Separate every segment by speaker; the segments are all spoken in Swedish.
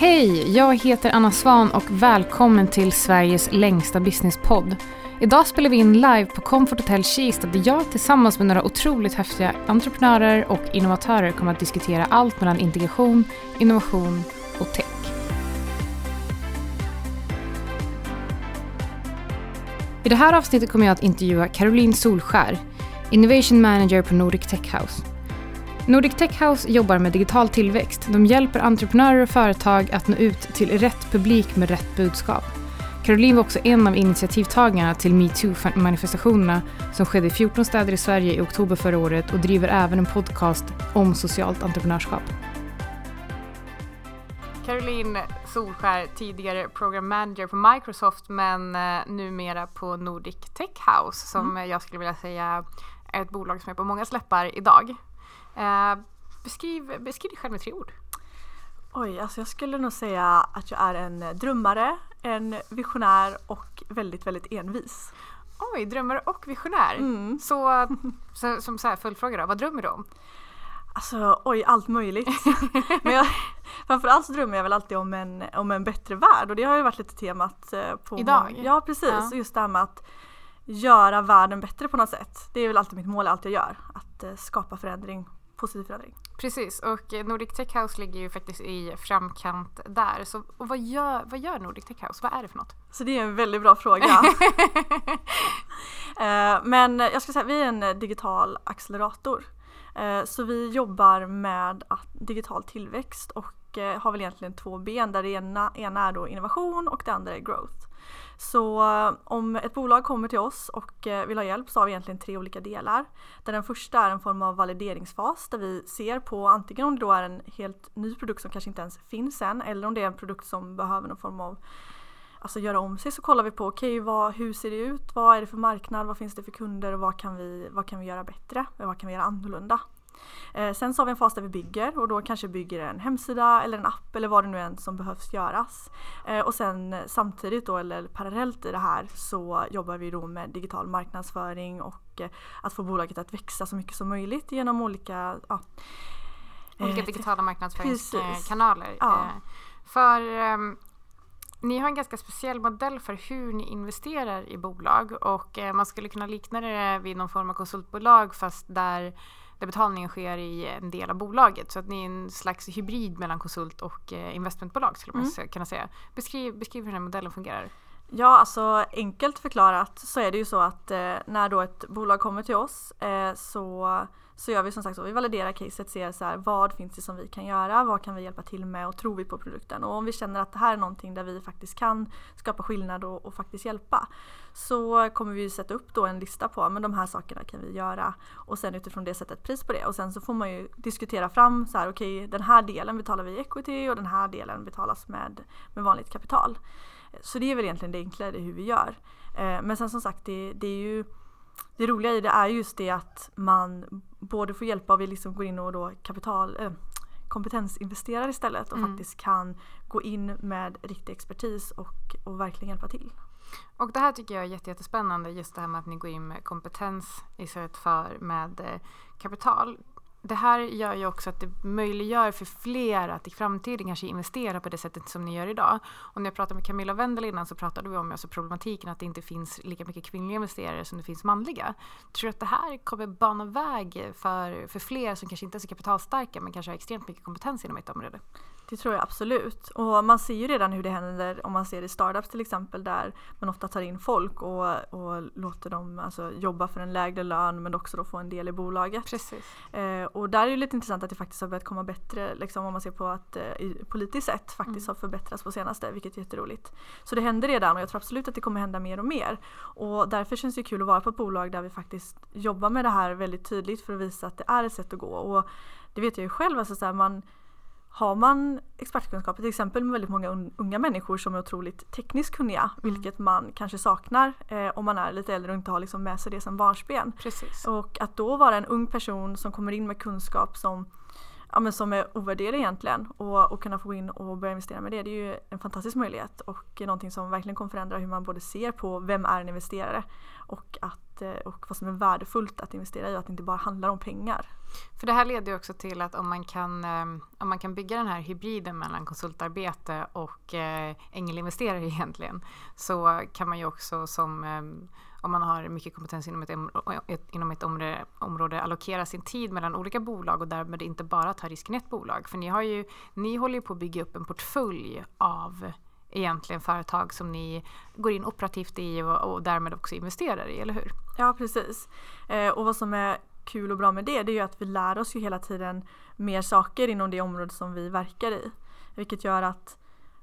Speaker 1: Hej! Jag heter Anna Svan och välkommen till Sveriges längsta businesspodd. Idag spelar vi in live på Comfort Hotel Kista där jag tillsammans med några otroligt häftiga entreprenörer och innovatörer kommer att diskutera allt mellan integration, innovation och tech. I det här avsnittet kommer jag att intervjua Caroline Solskär, Innovation Manager på Nordic Tech House. Nordic Tech House jobbar med digital tillväxt. De hjälper entreprenörer och företag att nå ut till rätt publik med rätt budskap. Caroline var också en av initiativtagarna till metoo-manifestationerna som skedde i 14 städer i Sverige i oktober förra året och driver även en podcast om socialt entreprenörskap. Caroline Solskär, tidigare program manager på Microsoft men eh, numera på Nordic Tech House som mm. jag skulle vilja säga är ett bolag som är på många släppar idag. Eh, beskriv, beskriv dig själv med tre ord.
Speaker 2: Oj, alltså jag skulle nog säga att jag är en drömmare, en visionär och väldigt, väldigt envis.
Speaker 1: Oj, drömmare och visionär. Mm. Så, så, som så här följdfråga då, vad drömmer du om?
Speaker 2: Alltså oj, allt möjligt. Men jag, framförallt drömmer jag väl alltid om en, om en bättre värld och det har ju varit lite temat eh, på
Speaker 1: Idag?
Speaker 2: Ja precis, ja. just det här med att göra världen bättre på något sätt. Det är väl alltid mitt mål, allt jag gör. Att eh, skapa förändring positiv förändring.
Speaker 1: Precis och Nordic Tech House ligger ju faktiskt i framkant där. Så och vad, gör, vad gör Nordic Tech House? Vad är det för något?
Speaker 2: Så det är en väldigt bra fråga. Eh, men jag ska säga vi är en digital accelerator. Eh, så vi jobbar med digital tillväxt och eh, har väl egentligen två ben där det ena, ena är då innovation och det andra är growth. Så eh, om ett bolag kommer till oss och eh, vill ha hjälp så har vi egentligen tre olika delar. Där den första är en form av valideringsfas där vi ser på antingen om det då är en helt ny produkt som kanske inte ens finns än eller om det är en produkt som behöver någon form av alltså göra om sig så kollar vi på okej okay, hur ser det ut, vad är det för marknad, vad finns det för kunder och vad kan vi, vad kan vi göra bättre, vad kan vi göra annorlunda. Eh, sen så har vi en fas där vi bygger och då kanske bygger en hemsida eller en app eller vad det nu är som behövs göras. Eh, och sen samtidigt då eller parallellt i det här så jobbar vi då med digital marknadsföring och eh, att få bolaget att växa så mycket som möjligt genom olika ja,
Speaker 1: Olika digitala marknadsföringskanaler. Ja. För um, ni har en ganska speciell modell för hur ni investerar i bolag och man skulle kunna likna det vid någon form av konsultbolag fast där där betalningen sker i en del av bolaget. Så att ni är en slags hybrid mellan konsult och eh, investmentbolag skulle man mm. kunna säga. Beskriv, beskriv hur den här modellen fungerar.
Speaker 2: Ja, alltså enkelt förklarat så är det ju så att eh, när då ett bolag kommer till oss eh, så så gör vi som sagt så, vi validerar caset, ser så här, vad finns det som vi kan göra, vad kan vi hjälpa till med och tror vi på produkten? Och om vi känner att det här är någonting där vi faktiskt kan skapa skillnad och, och faktiskt hjälpa så kommer vi sätta upp då en lista på men de här sakerna kan vi göra och sen utifrån det sätta ett pris på det och sen så får man ju diskutera fram så här okej okay, den här delen betalar vi i equity och den här delen betalas med, med vanligt kapital. Så det är väl egentligen det enklare hur vi gör. Eh, men sen som sagt det, det är ju det roliga i det är just det att man både får hjälp av, vi liksom går in och då kapital, äh, kompetensinvesterar istället och mm. faktiskt kan gå in med riktig expertis och, och verkligen hjälpa till.
Speaker 1: Och det här tycker jag är jättespännande just det här med att ni går in med kompetens istället för med eh, kapital det här gör ju också att det möjliggör för fler att i framtiden kanske investera på det sättet som ni gör idag. Och när jag pratade med Camilla Wendel innan så pratade vi om alltså problematiken att det inte finns lika mycket kvinnliga investerare som det finns manliga. Tror du att det här kommer bana väg för, för fler som kanske inte är så kapitalstarka men kanske har extremt mycket kompetens inom ett område?
Speaker 2: Det tror jag absolut. Och man ser ju redan hur det händer om man ser i startups till exempel där man ofta tar in folk och, och låter dem alltså, jobba för en lägre lön men också då få en del i bolaget.
Speaker 1: Precis.
Speaker 2: Eh, och där är det lite intressant att det faktiskt har börjat komma bättre liksom, om man ser på att eh, politiskt sett faktiskt mm. har förbättrats på senaste vilket är jätteroligt. Så det händer redan och jag tror absolut att det kommer hända mer och mer. Och därför känns det kul att vara på ett bolag där vi faktiskt jobbar med det här väldigt tydligt för att visa att det är ett sätt att gå. Och det vet jag ju själv, alltså, så här, man har man expertkunskaper, till exempel med väldigt många unga människor som är otroligt tekniskt kunniga, mm. vilket man kanske saknar eh, om man är lite äldre och inte har liksom med sig det som barnsben.
Speaker 1: Precis.
Speaker 2: Och att då vara en ung person som kommer in med kunskap som, ja, men som är ovärderlig egentligen och, och kunna få in och börja investera med det, det är ju en fantastisk möjlighet och någonting som verkligen kommer förändra hur man både ser på vem är en investerare och att Eh, och vad som är värdefullt att investera i och att det inte bara handlar om pengar.
Speaker 1: För det här leder ju också till att om man kan, eh, om man kan bygga den här hybriden mellan konsultarbete och eh, ängelinvesterare egentligen så kan man ju också som om man har mycket kompetens inom ett, inom ett område, område allokera sin tid mellan olika bolag och därmed inte bara ta risken i ett bolag. För ni, har ju, ni håller ju på att bygga upp en portfölj av egentligen företag som ni går in operativt i och, och därmed också investerar i, eller hur?
Speaker 2: Ja, precis. Eh, och vad som är kul och bra med det, det är ju att vi lär oss ju hela tiden mer saker inom det område som vi verkar i. Vilket gör att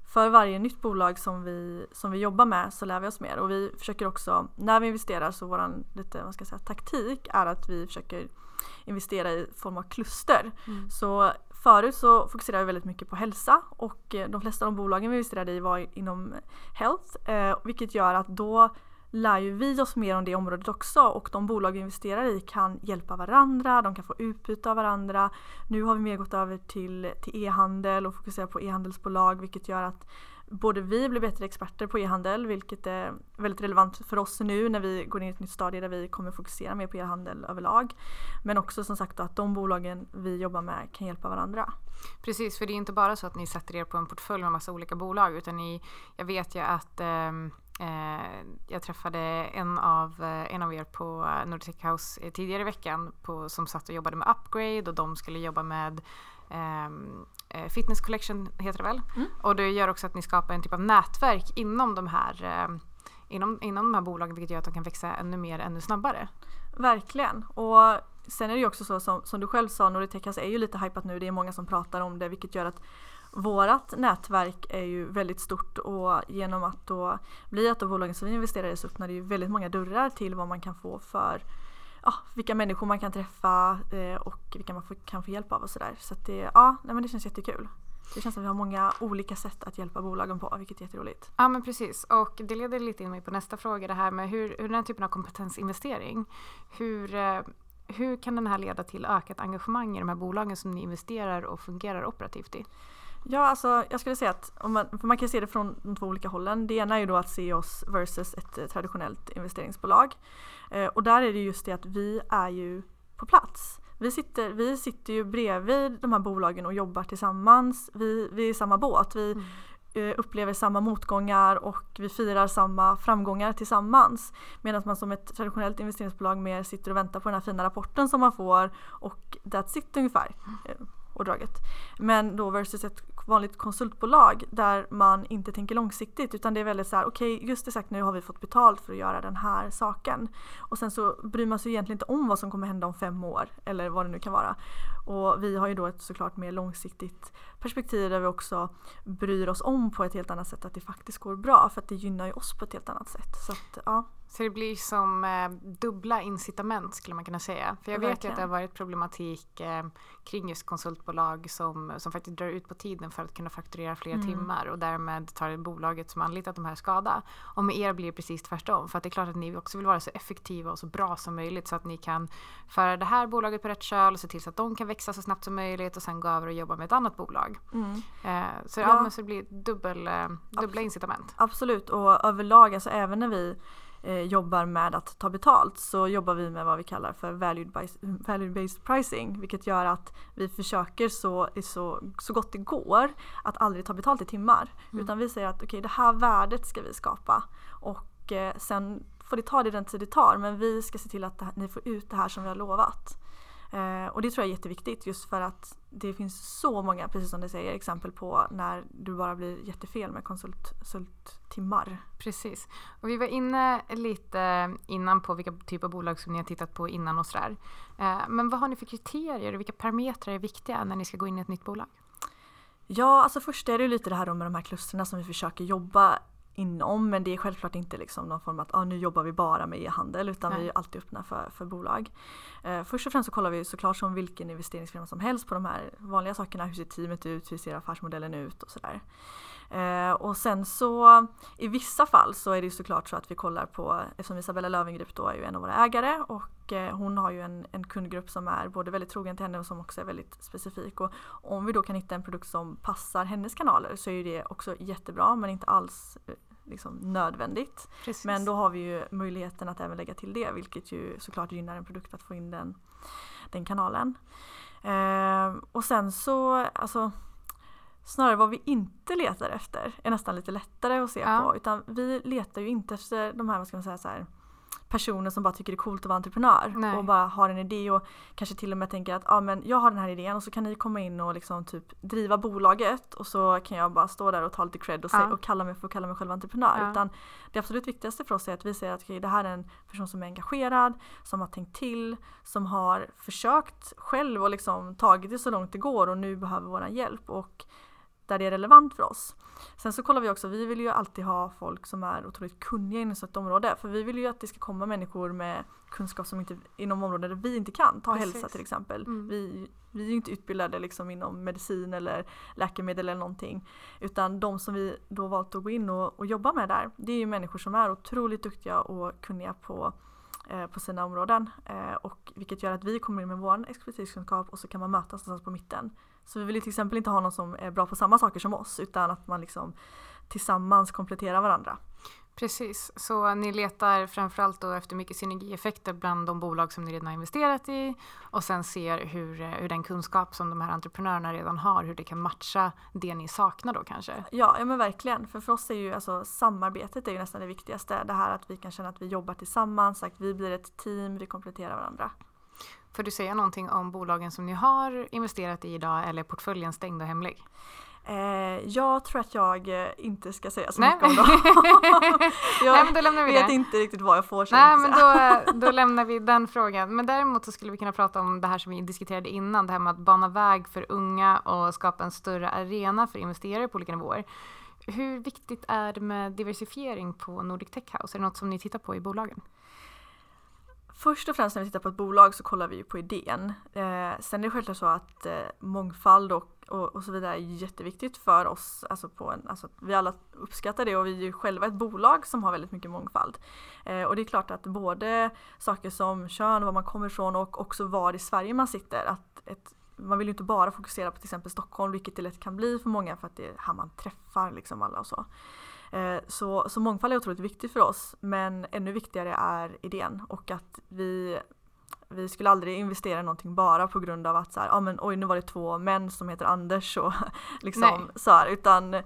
Speaker 2: för varje nytt bolag som vi, som vi jobbar med så lär vi oss mer och vi försöker också, när vi investerar så vår lite, vad ska jag säga, taktik är att vi försöker investera i form av kluster. Mm. Så Förut så fokuserade vi väldigt mycket på hälsa och eh, de flesta av de bolagen vi investerade i var inom health eh, vilket gör att då lär ju vi oss mer om det området också och de bolag vi investerar i kan hjälpa varandra, de kan få utbyte av varandra. Nu har vi mer gått över till, till e-handel och fokuserar på e-handelsbolag vilket gör att både vi blir bättre experter på e-handel vilket är väldigt relevant för oss nu när vi går in i ett nytt stadie där vi kommer fokusera mer på e-handel överlag. Men också som sagt att de bolagen vi jobbar med kan hjälpa varandra.
Speaker 1: Precis, för det är inte bara så att ni sätter er på en portfölj med massa olika bolag utan ni, jag vet ju att ehm, eh, jag träffade en av, eh, en av er på Nordic House eh, tidigare i veckan på, som satt och jobbade med Upgrade och de skulle jobba med eh, Fitness Collection heter det väl? Mm. Och det gör också att ni skapar en typ av nätverk inom de här, eh, inom, inom de här bolagen vilket gör att de kan växa ännu mer, ännu snabbare.
Speaker 2: Verkligen. Och sen är det ju också så som, som du själv sa, Nordic är ju lite hypat nu. Det är många som pratar om det vilket gör att vårat nätverk är ju väldigt stort och genom att då bli ett av bolagen som vi investerar i så öppnar det ju väldigt många dörrar till vad man kan få för ja, vilka människor man kan träffa eh, och vilka man kan få hjälp av och sådär. Så det, ja, nej, men det känns jättekul. Det känns som att vi har många olika sätt att hjälpa bolagen på, vilket är jätteroligt.
Speaker 1: Ja men precis och det leder lite in mig på nästa fråga det här med hur, hur den här typen av kompetensinvestering, hur, eh, hur kan den här leda till ökat engagemang i de här bolagen som ni investerar och fungerar operativt i?
Speaker 2: Ja, alltså jag skulle säga att om man, man kan se det från de två olika hållen. Det ena är ju då att se oss versus ett eh, traditionellt investeringsbolag. Eh, och där är det just det att vi är ju på plats. Vi sitter, vi sitter ju bredvid de här bolagen och jobbar tillsammans. Vi, vi är i samma båt. Vi mm. Eh, upplever samma motgångar och vi firar samma framgångar tillsammans. Medan man som ett traditionellt investeringsbolag mer sitter och väntar på den här fina rapporten som man får och that's it ungefär. Mm och draget. Men då versus ett vanligt konsultbolag där man inte tänker långsiktigt utan det är väldigt så här: okej okay, just exakt nu har vi fått betalt för att göra den här saken. Och sen så bryr man sig egentligen inte om vad som kommer hända om fem år eller vad det nu kan vara. Och vi har ju då ett såklart mer långsiktigt perspektiv där vi också bryr oss om på ett helt annat sätt att det faktiskt går bra för att det gynnar ju oss på ett helt annat sätt. Så att, ja.
Speaker 1: Så det blir som eh, dubbla incitament skulle man kunna säga. För jag vet ju att det har varit problematik eh, kring just konsultbolag som, som faktiskt drar ut på tiden för att kunna fakturera fler mm. timmar och därmed tar bolaget som anlitat de här skada. Och med er blir det precis tvärtom. För att det är klart att ni också vill vara så effektiva och så bra som möjligt så att ni kan föra det här bolaget på rätt köl och se till så att de kan växa så snabbt som möjligt och sen gå över och jobba med ett annat bolag. Mm. Eh, så ja, ja. Så det blir dubbel, eh, dubbla incitament.
Speaker 2: Absolut och överlag, alltså även när vi eh, jobbar med att ta betalt så jobbar vi med vad vi kallar för value-based pricing vilket gör att vi försöker så, så, så gott det går att aldrig ta betalt i timmar. Mm. Utan vi säger att okej okay, det här värdet ska vi skapa och eh, sen får det ta det den tid det tar men vi ska se till att här, ni får ut det här som vi har lovat. Eh, och det tror jag är jätteviktigt just för att det finns så många, precis som du säger, exempel på när du bara blir jättefel med konsulttimmar.
Speaker 1: Precis. Och vi var inne lite innan på vilka typer av bolag som ni har tittat på innan och sådär. Eh, men vad har ni för kriterier och vilka parametrar är viktiga när ni ska gå in i ett nytt bolag?
Speaker 2: Ja, alltså först är det lite det här med de här klusterna som vi försöker jobba inom men det är självklart inte liksom någon form av att ah, nu jobbar vi bara med e-handel utan Nej. vi är alltid öppna för, för bolag. Eh, först och främst så kollar vi såklart som vilken investeringsfirma som helst på de här vanliga sakerna. Hur ser teamet ut? Hur ser affärsmodellen ut? Och sådär. Eh, och sen så i vissa fall så är det såklart så att vi kollar på, eftersom Isabella Löwengrip då är ju en av våra ägare och eh, hon har ju en, en kundgrupp som är både väldigt trogen till henne och som också är väldigt specifik. Och om vi då kan hitta en produkt som passar hennes kanaler så är det också jättebra men inte alls liksom nödvändigt.
Speaker 1: Precis.
Speaker 2: Men då har vi ju möjligheten att även lägga till det vilket ju såklart gynnar en produkt att få in den, den kanalen. Eh, och sen så, alltså snarare vad vi inte letar efter är nästan lite lättare att se
Speaker 1: Ja.
Speaker 2: på. Utan vi letar ju inte efter de här, vad ska man säga, så här, personer som bara tycker det är coolt att vara entreprenör
Speaker 1: Nej.
Speaker 2: och bara har en idé och kanske till och med tänker att ah, men jag har den här idén och så kan ni komma in och liksom typ driva bolaget och så kan jag bara stå där och ta lite cred och,
Speaker 1: Ja.
Speaker 2: och kalla mig för att kalla mig själv entreprenör.
Speaker 1: Ja.
Speaker 2: Utan det absolut viktigaste för oss är att vi säger att okej, det här är en person som är engagerad, som har tänkt till, som har försökt själv och liksom tagit det så långt det går och nu behöver vår hjälp och där det är relevant för oss. Sen så kollar vi också, vi vill ju alltid ha folk som är otroligt kunniga inom ett område för vi vill ju att det ska komma människor med kunskap som inte, inom områden där vi inte kan, ta
Speaker 1: Precis.
Speaker 2: hälsa till exempel.
Speaker 1: Mm.
Speaker 2: Vi, vi är ju inte utbildade liksom inom medicin eller läkemedel eller någonting. Utan de som vi då valt att gå in och, och jobba med där, det är ju människor som är otroligt duktiga och kunniga på, eh, på sina områden. Eh, och vilket gör att vi kommer in med vår expertiskunskap och så kan man mötas någonstans på mitten. Så vi vill ju till exempel inte ha någon som är bra på samma saker som oss utan att man liksom tillsammans kompletterar varandra.
Speaker 1: Precis, så ni letar framförallt då efter mycket synergieffekter bland de bolag som ni redan har investerat i och sen ser hur, eh, hur den kunskap som de här entreprenörerna redan har, hur det kan matcha det ni saknar då kanske.
Speaker 2: Ja, ja men verkligen. För för oss är ju alltså samarbetet är ju nästan det viktigaste. Det här att vi kan känna att vi jobbar tillsammans, att vi blir ett team, vi kompletterar varandra.
Speaker 1: Får du säga någonting om bolagen som ni har investerat i idag eller är portföljen stängd och hemlig?
Speaker 2: Eh, jag tror att jag eh, inte ska säga så
Speaker 1: Nej.
Speaker 2: mycket om dem. jag
Speaker 1: Nej men då lämnar vi
Speaker 2: vet
Speaker 1: det.
Speaker 2: inte riktigt vad jag får
Speaker 1: Nej men då, då lämnar vi den frågan. Men däremot så skulle vi kunna prata om det här som vi diskuterade innan, det här med att bana väg för unga och skapa en större arena för investerare på olika nivåer. Hur viktigt är det med diversifiering på Nordic Tech House? Är det något som ni tittar på i bolagen?
Speaker 2: Först och främst när vi tittar på ett bolag så kollar vi ju på idén. Eh, sen är det självklart så att eh, mångfald och, och, och så vidare är jätteviktigt för oss. Alltså på en, alltså vi alla uppskattar det och vi är ju själva ett bolag som har väldigt mycket mångfald. Eh, och det är klart att både saker som kön, var man kommer ifrån och också var i Sverige man sitter. Att ett, man vill ju inte bara fokusera på till exempel Stockholm vilket det lätt kan bli för många för att det är här man träffar liksom alla och så. Eh, Så, så mångfald är otroligt viktigt för oss men ännu viktigare är idén och att vi, vi skulle aldrig investera i någonting bara på grund av att så här, ah, men, oj nu var det två män som heter Anders och liksom
Speaker 1: Nej.
Speaker 2: så här, utan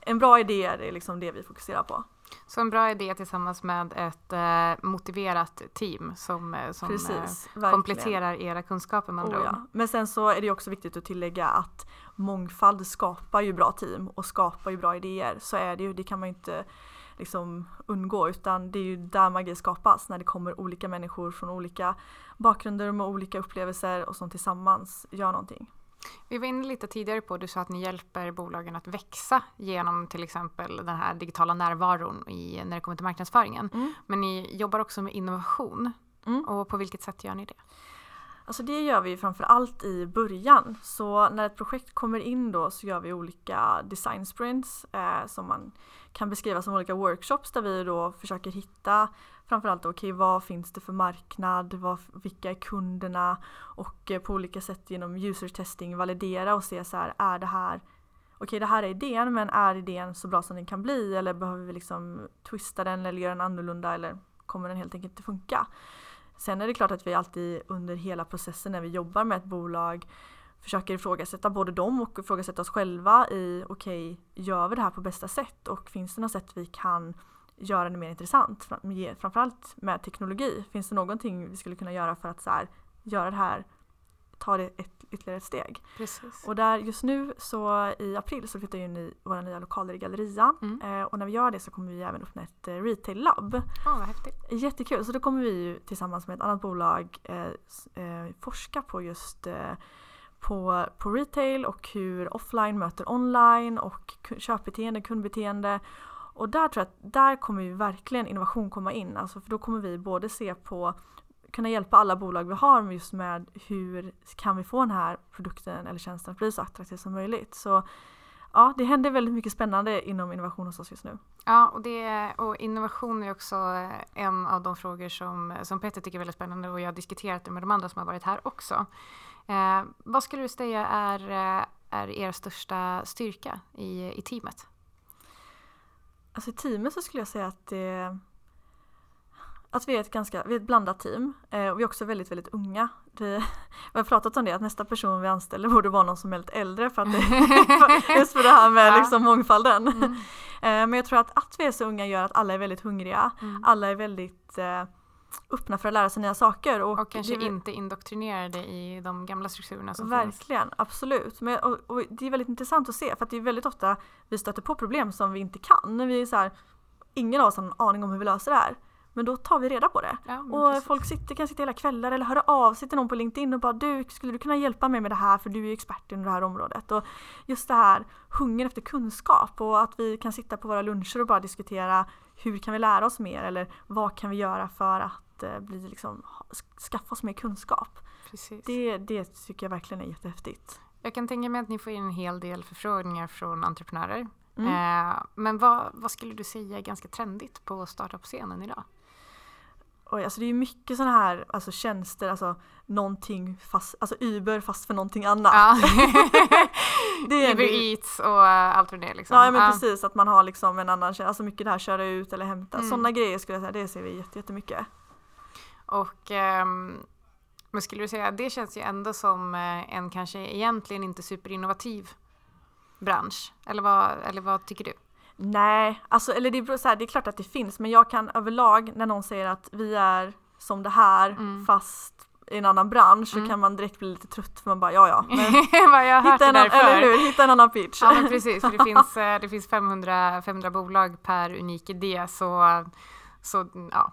Speaker 2: en bra idé är liksom det vi fokuserar på.
Speaker 1: Så en bra idé tillsammans med ett eh, motiverat team som, eh, som eh,
Speaker 2: Precis, verkligen.
Speaker 1: kompletterar era kunskaper med andra
Speaker 2: Oh, ja. Men sen så är det också viktigt att tillägga att mångfald skapar ju bra team och skapar ju bra idéer. Så är det ju, det kan man ju inte liksom undgå utan det är ju där magi skapas när det kommer olika människor från olika bakgrunder med olika upplevelser och som tillsammans gör någonting.
Speaker 1: Vi var inne lite tidigare på, du sa att ni hjälper bolagen att växa genom till exempel den här digitala närvaron i, när det kommer till marknadsföringen.
Speaker 2: Mm.
Speaker 1: Men ni jobbar också med innovation.
Speaker 2: Mm.
Speaker 1: Och på vilket sätt gör ni det?
Speaker 2: Alltså det gör vi framför allt i början. Så när ett projekt kommer in då så gör vi olika design sprints eh, som man kan beskriva som olika workshops där vi då försöker hitta framförallt okej vad finns det för marknad, vad, vilka är kunderna och eh, på olika sätt genom user testing validera och se så här är det här okej det här är idén men är idén så bra som den kan bli eller behöver vi liksom twista den eller göra den annorlunda eller kommer den helt enkelt inte funka. Sen är det klart att vi alltid under hela processen när vi jobbar med ett bolag försöker ifrågasätta både dem och ifrågasätta oss själva i okej, gör vi det här på bästa sätt och finns det något sätt vi kan göra det mer intressant? Framförallt med teknologi. Finns det någonting vi skulle kunna göra för att så här, göra det här, ta det ett, ytterligare ett steg?
Speaker 1: Precis.
Speaker 2: Och där just nu så i april så flyttar vi in i våra nya lokaler i Gallerian
Speaker 1: Mm.
Speaker 2: eh, och när vi gör det så kommer vi även öppna ett eh, retail-labb
Speaker 1: Åh, vad häftigt.
Speaker 2: Jättekul, så då kommer vi ju tillsammans med ett annat bolag eh, eh, forska på just eh, på, på retail och hur offline möter online och köpbeteende, kundbeteende. Och där tror jag att där kommer ju verkligen innovation komma in. Alltså för då kommer vi både se på kunna hjälpa alla bolag vi har just med hur kan vi få den här produkten eller tjänsten att bli så attraktiv som möjligt. Så ja, det händer väldigt mycket spännande inom innovation hos oss just nu.
Speaker 1: Ja, och, det, och innovation är också eh, en av de frågor som, som Peter tycker är väldigt spännande och jag har diskuterat det med de andra som har varit här också. Eh, vad skulle du säga är, eh, är er största styrka i, i teamet?
Speaker 2: Alltså i teamet så skulle jag säga att det att vi är ett ganska, vi är ett blandat team eh, och vi är också väldigt, väldigt unga. Vi, vi har pratat om det att nästa person vi anställer borde vara någon som är lite äldre för att det, just för det här med
Speaker 1: Ja.
Speaker 2: liksom mångfalden.
Speaker 1: Mm.
Speaker 2: Eh, men jag tror att att vi är så unga gör att alla är väldigt hungriga.
Speaker 1: Mm.
Speaker 2: Alla är väldigt eh, öppna för att lära sig nya saker. Och,
Speaker 1: Och kanske
Speaker 2: det,
Speaker 1: inte indoktrinerade i de gamla strukturerna som finns.
Speaker 2: Verkligen, absolut. Men, och, och det är väldigt intressant att se för att det är väldigt ofta vi stöter på problem som vi inte kan. Vi är så här, ingen av oss har någon aning om hur vi löser det här. Men då tar vi reda på det.
Speaker 1: Ja,
Speaker 2: Och
Speaker 1: precis.
Speaker 2: folk sitter, kan sitta hela kvällar eller höra av sig till någon på LinkedIn och bara du, skulle du kunna hjälpa mig med det här för du är ju expert inom det här området. Och just det här hungern efter kunskap och att vi kan sitta på våra luncher och bara diskutera hur kan vi lära oss mer eller vad kan vi göra för att eh, bli liksom, skaffa oss mer kunskap.
Speaker 1: precis.
Speaker 2: Det, det tycker jag verkligen är jättehäftigt.
Speaker 1: Jag kan tänka mig att ni får in en hel del förfrågningar från entreprenörer.
Speaker 2: Mm.
Speaker 1: Eh, men vad, vad skulle du säga är ganska trendigt på startup-scenen idag?
Speaker 2: Oj, alltså det är mycket sådana här alltså tjänster, alltså någonting fast, alltså Uber fast för någonting annat.
Speaker 1: Ja.
Speaker 2: Det är
Speaker 1: Uber
Speaker 2: det-
Speaker 1: Eats och allt vad det är liksom.
Speaker 2: Ja men
Speaker 1: Ja.
Speaker 2: precis, att man har liksom en annan tjänst, alltså mycket det här köra ut eller hämta,
Speaker 1: Mm.
Speaker 2: sådana grejer skulle jag säga, det ser vi jätte- jättemycket.
Speaker 1: Och ehm, men skulle du säga, det känns ju ändå som eh, en kanske egentligen inte superinnovativ bransch. Eller vad, eller vad tycker du?
Speaker 2: Nej, alltså eller det, beror så här, det är klart att det finns men jag kan överlag när någon säger att vi är som det här
Speaker 1: Mm.
Speaker 2: fast i en annan bransch
Speaker 1: Mm.
Speaker 2: så kan man direkt bli lite trött för man bara ja ja. Hitta, en, annan- eller hur, hitta en annan pitch.
Speaker 1: Ja men precis, för det finns, eh, det finns 500, 500 bolag per unik idé så, så ja.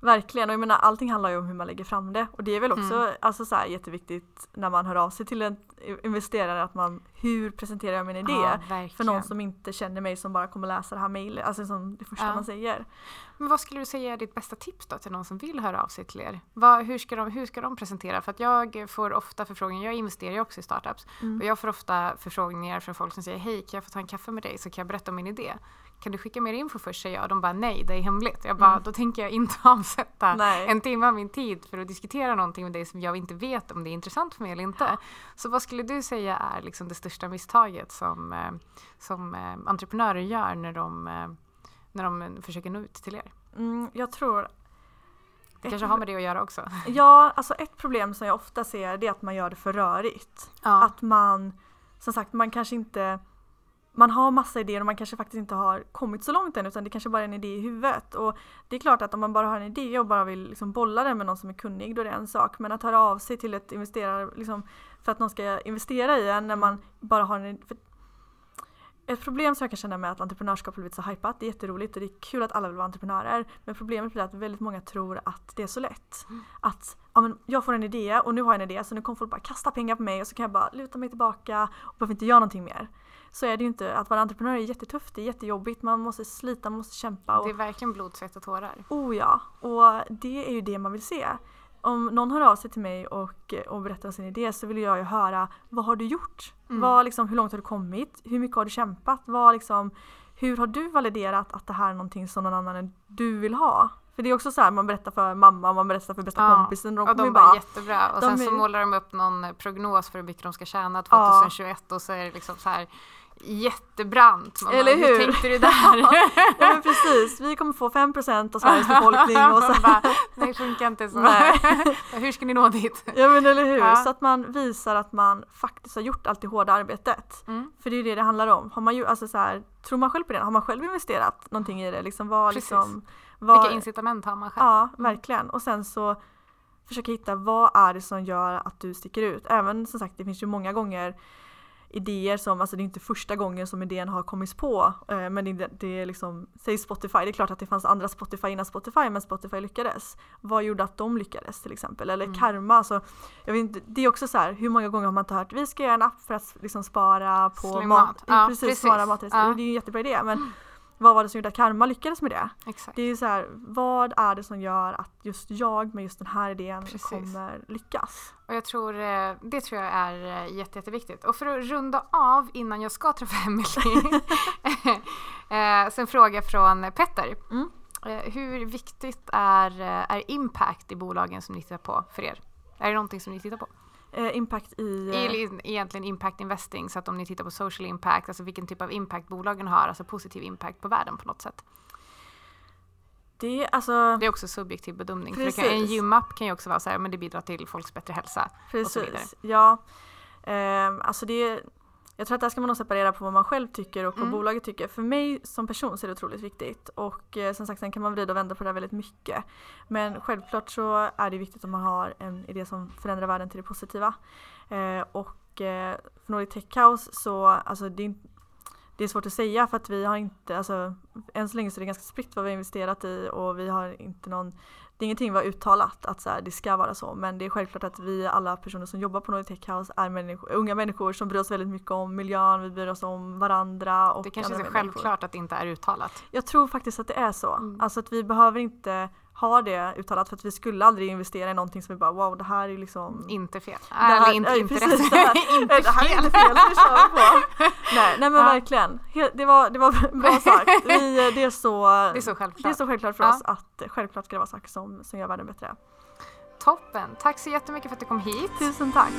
Speaker 2: Verkligen, och jag menar allting handlar ju om hur man lägger fram det och det är väl också
Speaker 1: Mm.
Speaker 2: alltså, så här, jätteviktigt när man hör av sig till en investerare att man, hur presenterar jag min idé?
Speaker 1: ja
Speaker 2: För någon som inte känner mig som bara kommer läsa det här mejlet, alltså som det första
Speaker 1: Ja.
Speaker 2: man säger.
Speaker 1: Men vad skulle du säga är ditt bästa tips då till någon som vill höra av sig till er? Vad, hur, ska de, hur ska de presentera? För att jag får ofta förfrågningar, jag investerar ju också i startups,
Speaker 2: Mm.
Speaker 1: och jag får ofta förfrågningar från folk som säger hej kan jag få ta en kaffe med dig så kan jag berätta om min idé? Kan du skicka mer info först? säger jag och de bara nej det är hemligt. Jag bara
Speaker 2: Mm.
Speaker 1: då tänker jag inte avsätta
Speaker 2: Nej.
Speaker 1: en timme av min tid för att diskutera någonting med dig som jag inte vet om det är intressant för mig eller inte. Så vad skulle du säga är liksom det största misstaget som, eh, som eh, entreprenörer gör när de, eh, när de försöker nå ut till er?
Speaker 2: Mm, jag tror
Speaker 1: Det kanske har med det att göra också.
Speaker 2: Ja, alltså ett problem som jag ofta ser det är att man gör det för rörigt.
Speaker 1: Ja.
Speaker 2: Att man, som sagt, man kanske inte man har massa idéer och man kanske faktiskt inte har kommit så långt än utan det kanske bara är en idé i huvudet. Och det är klart att om man bara har en idé och bara vill liksom bolla den med någon som är kunnig då är det en sak. Men att höra av sig till ett investerare liksom, för att någon ska investera i en när man bara har en ett problem som jag kan känna med att entreprenörskap har blivit så hypat, det är jätteroligt och det är kul att alla vill vara entreprenörer. Men problemet blir att väldigt många tror att det är så lätt. Att ja, men jag får en idé och nu har jag en idé så nu kommer folk bara kasta pengar på mig och så kan jag bara luta mig tillbaka och behöver inte göra någonting mer. Så är det ju inte. Att vara entreprenör är jättetufft, det är jättejobbigt, man måste slita, man måste kämpa. Och,
Speaker 1: Det är verkligen blod, svett och tårar.
Speaker 2: Oh ja, och det är ju det man vill se. Om någon hör av sig till mig och, och berättar om sin idé så vill jag ju höra vad har du gjort?
Speaker 1: Mm.
Speaker 2: Vad, liksom, hur långt har du kommit? Hur mycket har du kämpat? Vad, liksom, hur har du validerat att det här är någonting som någon annan än du vill ha? För det är också så här, man berättar för mamma, man berättar för bästa
Speaker 1: Ja,
Speaker 2: kompisen och de
Speaker 1: Och de bara
Speaker 2: bara
Speaker 1: jättebra. Och sen så
Speaker 2: är-
Speaker 1: målar de upp någon prognos för hur mycket de ska tjäna
Speaker 2: Ja.
Speaker 1: 2021 och så är det liksom så här jättebrant. Man
Speaker 2: Eller
Speaker 1: bara,
Speaker 2: hur?
Speaker 1: tänkte du där?
Speaker 2: Ja men precis, vi kommer få 5% av Sveriges befolkning och så
Speaker 1: bara, Nej, det funkar inte så. Hur ska ni nå dit?
Speaker 2: Ja men eller hur,
Speaker 1: Ja.
Speaker 2: så att man visar att man faktiskt har gjort allt det hårda arbetet.
Speaker 1: Mm.
Speaker 2: För det är ju det det handlar om. Har man ju, alltså så här, tror man själv på det? Har man själv investerat någonting i det? Liksom, vad,
Speaker 1: Precis.
Speaker 2: liksom, vad,
Speaker 1: Vilka incitament har man själv?
Speaker 2: Ja, verkligen. Och sen så försöka hitta vad är det som gör att du sticker ut. Även som sagt, det finns ju många gånger idéer som, alltså det är inte första gången som idén har kommits på. Eh, men det, det är liksom, säg Spotify, det är klart att det fanns andra Spotify innan Spotify men Spotify lyckades. Vad gjorde att de lyckades till exempel? Eller
Speaker 1: Mm.
Speaker 2: Karma, alltså, jag vet inte, det är också så här, hur många gånger har man inte hört vi ska göra en app för att liksom spara på
Speaker 1: Slim
Speaker 2: mat.
Speaker 1: Ja,
Speaker 2: precis,
Speaker 1: precis.
Speaker 2: spara matrester.
Speaker 1: Ja.
Speaker 2: Det är ju en jättebra idé men vad var det som gjorde att Karma lyckades med det?
Speaker 1: Exakt.
Speaker 2: Det är ju så här, vad är det som gör att just jag med just den här idén
Speaker 1: Precis.
Speaker 2: kommer lyckas?
Speaker 1: Och jag tror, eh, det tror jag är eh, jätte, jätteviktigt. Och för att runda av innan jag ska träffa Emelie. eh, så en fråga från Petter.
Speaker 2: Mm.
Speaker 1: Hur viktigt är, är impact i bolagen som ni tittar på för er? Är det någonting som ni tittar på?
Speaker 2: Eh, impact i... Eh,
Speaker 1: I, egentligen impact investing, så att om ni tittar på social impact, alltså vilken typ av impact bolagen har, alltså positiv impact på världen på något sätt.
Speaker 2: Det, alltså,
Speaker 1: det är också subjektiv bedömning. För kan, en gymapp kan ju också vara så här, men det bidrar till folks bättre hälsa.
Speaker 2: Precis,
Speaker 1: och så vidare.
Speaker 2: ja. Um, alltså det, jag tror att där ska man nog separera på vad man själv tycker och vad mm. bolaget tycker. För mig som person så är det otroligt viktigt och eh, som sagt sen kan man vrida och vända på det här väldigt mycket. Men självklart så är det viktigt att man har en idé som förändrar världen till det positiva. Eh, och eh, för Nordic Tech House så, alltså det är, det är svårt att säga för att vi har inte, alltså än så länge så är det ganska spritt vad vi har investerat i och vi har inte någon det är ingenting vi har uttalat att så här, det ska vara så men det är självklart att vi alla personer som jobbar på Nordic Tech House är människor, unga människor som bryr oss väldigt mycket om miljön, vi bryr oss om varandra. Och
Speaker 1: det kanske är självklart att det inte är uttalat.
Speaker 2: Jag tror faktiskt att det är så. Mm. Alltså att vi behöver inte ha det uttalat för att vi skulle aldrig investera i någonting som vi bara wow det här är liksom
Speaker 1: Inte fel. Eller inte,
Speaker 2: inte
Speaker 1: precis,
Speaker 2: rätt. Det här, inte det här är inte fel, vi kör på. nej, nej men ja. verkligen. Det var, det var bra sagt. Vi, det, är så,
Speaker 1: det är så självklart,
Speaker 2: det är så självklart för ja. oss att självklart ska det vara saker som, som gör världen bättre.
Speaker 1: Toppen! Tack så jättemycket för att du kom hit.
Speaker 2: Tusen tack!